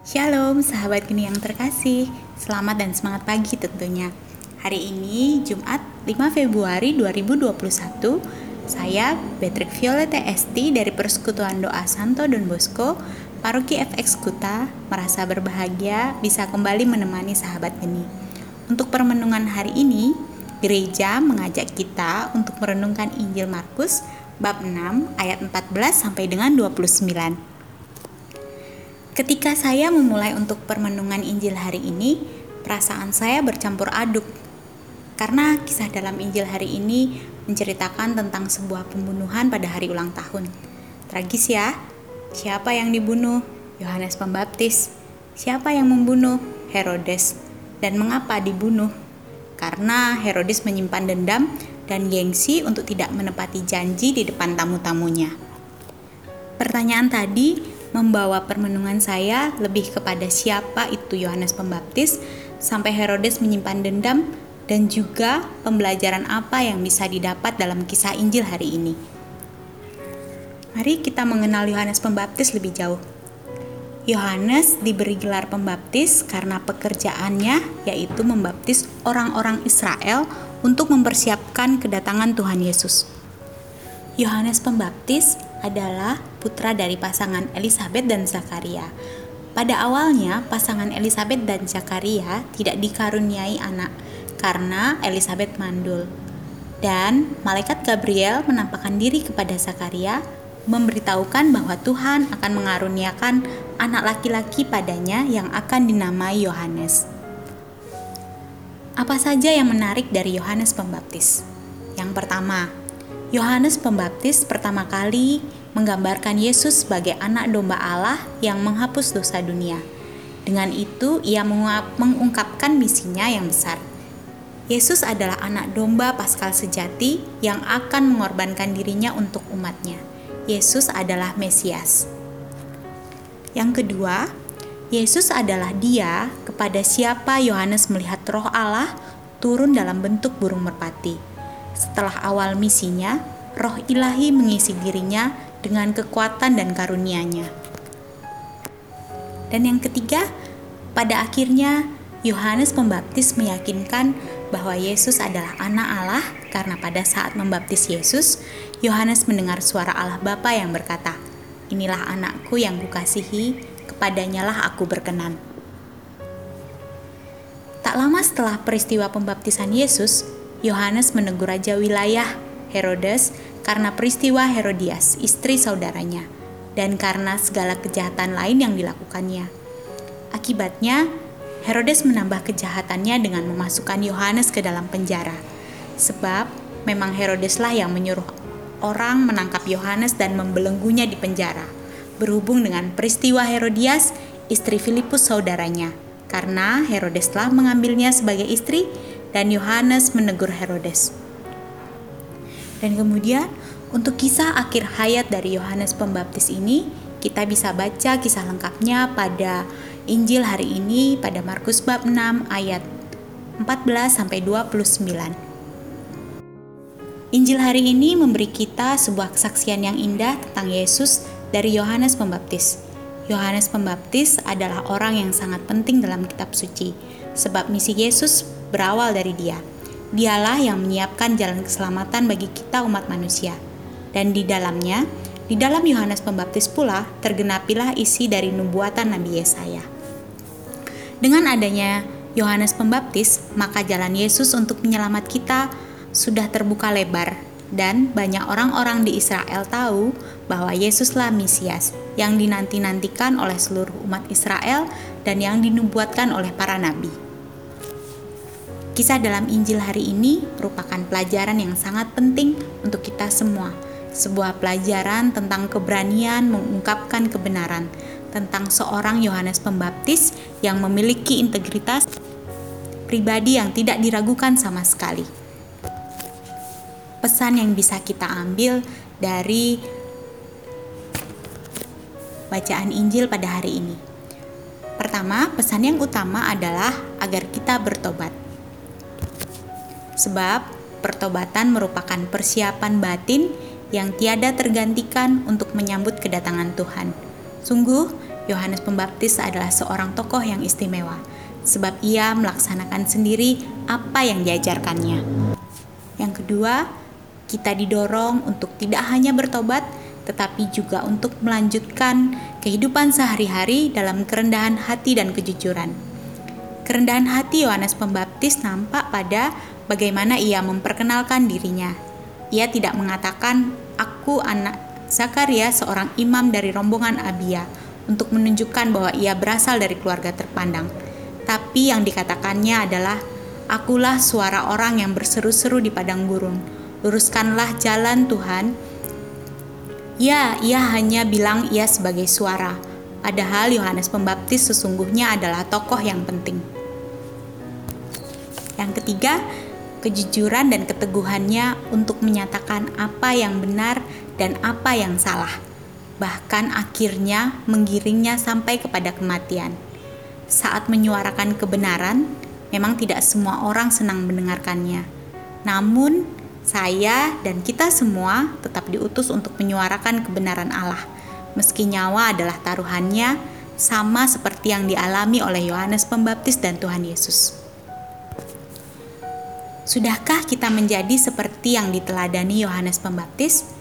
Shalom sahabat geni yang terkasih. Selamat dan semangat pagi tentunya. Hari ini Jumat 5 Februari 2021 Saya Patrick Violeta Esti dari Persekutuan Doa Santo Don Bosco Paroki FX Kuta merasa berbahagia bisa kembali menemani sahabat geni. Untuk permenungan hari ini Gereja mengajak kita untuk merenungkan Injil Markus bab 6 ayat 14 sampai dengan 29. Ketika saya memulai untuk permenungan Injil hari ini, perasaan saya bercampur aduk. Karena kisah dalam Injil hari ini menceritakan tentang sebuah pembunuhan pada hari ulang tahun. Tragis ya. Siapa yang dibunuh? Yohanes Pembaptis. Siapa yang membunuh? Herodes. Dan mengapa dibunuh? karena Herodes menyimpan dendam dan gengsi untuk tidak menepati janji di depan tamu-tamunya. Pertanyaan tadi membawa permenungan saya lebih kepada siapa itu Yohanes Pembaptis sampai Herodes menyimpan dendam dan juga pembelajaran apa yang bisa didapat dalam kisah Injil hari ini. Mari kita mengenal Yohanes Pembaptis lebih jauh. Yohanes diberi gelar pembaptis karena pekerjaannya yaitu membaptis orang-orang Israel untuk mempersiapkan kedatangan Tuhan Yesus. Yohanes Pembaptis adalah putra dari pasangan Elizabeth dan Zakaria. Pada awalnya, pasangan Elizabeth dan Zakaria tidak dikaruniai anak karena Elizabeth mandul. Dan malaikat Gabriel menampakkan diri kepada Zakaria memberitahukan bahwa Tuhan akan mengaruniakan anak laki-laki padanya yang akan dinamai Yohanes. Apa saja yang menarik dari Yohanes Pembaptis? Yang pertama, Yohanes Pembaptis pertama kali menggambarkan Yesus sebagai anak domba Allah yang menghapus dosa dunia. Dengan itu, ia mengungkapkan misinya yang besar. Yesus adalah anak domba paskal sejati yang akan mengorbankan dirinya untuk umatnya. Yesus adalah Mesias. Yang kedua, Yesus adalah Dia kepada siapa Yohanes melihat Roh Allah turun dalam bentuk burung merpati. Setelah awal misinya, Roh Ilahi mengisi dirinya dengan kekuatan dan karunia-Nya. Dan yang ketiga, pada akhirnya Yohanes Pembaptis meyakinkan bahwa Yesus adalah anak Allah karena pada saat membaptis Yesus, Yohanes mendengar suara Allah Bapa yang berkata, Inilah anakku yang kukasihi, kepadanya lah aku berkenan. Tak lama setelah peristiwa pembaptisan Yesus, Yohanes menegur raja wilayah Herodes karena peristiwa Herodias, istri saudaranya, dan karena segala kejahatan lain yang dilakukannya. Akibatnya, Herodes menambah kejahatannya dengan memasukkan Yohanes ke dalam penjara. Sebab memang Herodeslah yang menyuruh orang menangkap Yohanes dan membelenggunya di penjara. Berhubung dengan peristiwa Herodias, istri Filipus saudaranya. Karena Herodes telah mengambilnya sebagai istri dan Yohanes menegur Herodes. Dan kemudian untuk kisah akhir hayat dari Yohanes Pembaptis ini, kita bisa baca kisah lengkapnya pada Injil hari ini pada Markus bab 6 ayat 14 sampai 29. Injil hari ini memberi kita sebuah kesaksian yang indah tentang Yesus dari Yohanes Pembaptis. Yohanes Pembaptis adalah orang yang sangat penting dalam kitab suci, sebab misi Yesus berawal dari dia. Dialah yang menyiapkan jalan keselamatan bagi kita umat manusia. Dan di dalamnya, di dalam Yohanes Pembaptis pula tergenapilah isi dari nubuatan Nabi Yesaya. Dengan adanya Yohanes Pembaptis, maka jalan Yesus untuk menyelamat kita sudah terbuka lebar dan banyak orang-orang di Israel tahu bahwa Yesuslah Mesias yang dinanti-nantikan oleh seluruh umat Israel dan yang dinubuatkan oleh para nabi. Kisah dalam Injil hari ini merupakan pelajaran yang sangat penting untuk kita semua. Sebuah pelajaran tentang keberanian mengungkapkan kebenaran, tentang seorang Yohanes Pembaptis yang memiliki integritas pribadi yang tidak diragukan sama sekali. Pesan yang bisa kita ambil dari bacaan Injil pada hari ini. Pertama, pesan yang utama adalah agar kita bertobat. Sebab pertobatan merupakan persiapan batin yang tiada tergantikan untuk menyambut kedatangan Tuhan. Sungguh, Yohanes Pembaptis adalah seorang tokoh yang istimewa, sebab ia melaksanakan sendiri apa yang diajarkannya. Yang kedua, kita didorong untuk tidak hanya bertobat, tetapi juga untuk melanjutkan kehidupan sehari-hari dalam kerendahan hati dan kejujuran. Kerendahan hati Yohanes Pembaptis nampak pada bagaimana ia memperkenalkan dirinya. Ia tidak mengatakan, "Aku anak Zakaria, seorang imam dari rombongan Abia." untuk menunjukkan bahwa ia berasal dari keluarga terpandang. Tapi yang dikatakannya adalah, Akulah suara orang yang berseru-seru di padang gurun. Luruskanlah jalan Tuhan. Ya, ia hanya bilang ia sebagai suara. Padahal Yohanes Pembaptis sesungguhnya adalah tokoh yang penting. Yang ketiga, kejujuran dan keteguhannya untuk menyatakan apa yang benar dan apa yang salah bahkan akhirnya menggiringnya sampai kepada kematian. Saat menyuarakan kebenaran, memang tidak semua orang senang mendengarkannya. Namun, saya dan kita semua tetap diutus untuk menyuarakan kebenaran Allah, meski nyawa adalah taruhannya, sama seperti yang dialami oleh Yohanes Pembaptis dan Tuhan Yesus. Sudahkah kita menjadi seperti yang diteladani Yohanes Pembaptis?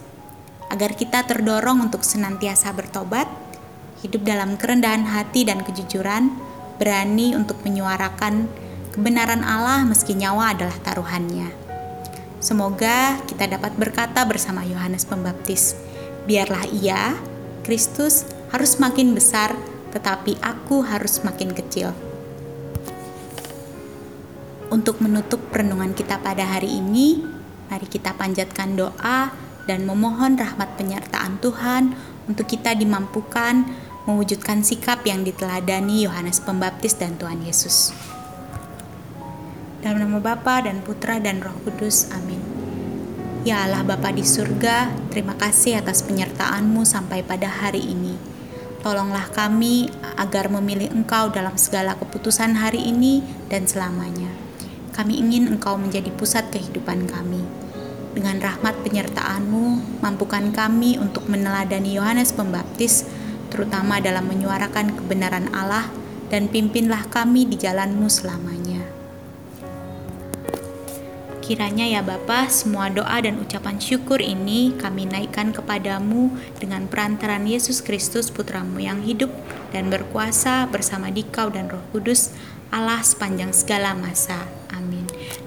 agar kita terdorong untuk senantiasa bertobat, hidup dalam kerendahan hati dan kejujuran, berani untuk menyuarakan kebenaran Allah meski nyawa adalah taruhannya. Semoga kita dapat berkata bersama Yohanes Pembaptis, biarlah ia, Kristus, harus makin besar, tetapi aku harus makin kecil. Untuk menutup renungan kita pada hari ini, mari kita panjatkan doa dan memohon rahmat penyertaan Tuhan untuk kita dimampukan mewujudkan sikap yang diteladani Yohanes Pembaptis dan Tuhan Yesus. Dalam nama Bapa dan Putra dan Roh Kudus. Amin. Ya Allah Bapa di surga, terima kasih atas penyertaan-Mu sampai pada hari ini. Tolonglah kami agar memilih Engkau dalam segala keputusan hari ini dan selamanya. Kami ingin Engkau menjadi pusat kehidupan kami. Dengan rahmat penyertaan-Mu, mampukan kami untuk meneladani Yohanes Pembaptis, terutama dalam menyuarakan kebenaran Allah, dan pimpinlah kami di jalan-Mu selamanya. Kiranya ya Bapa, semua doa dan ucapan syukur ini kami naikkan kepadamu dengan perantaran Yesus Kristus Putramu yang hidup dan berkuasa bersama Dikau dan Roh Kudus, Allah sepanjang segala masa.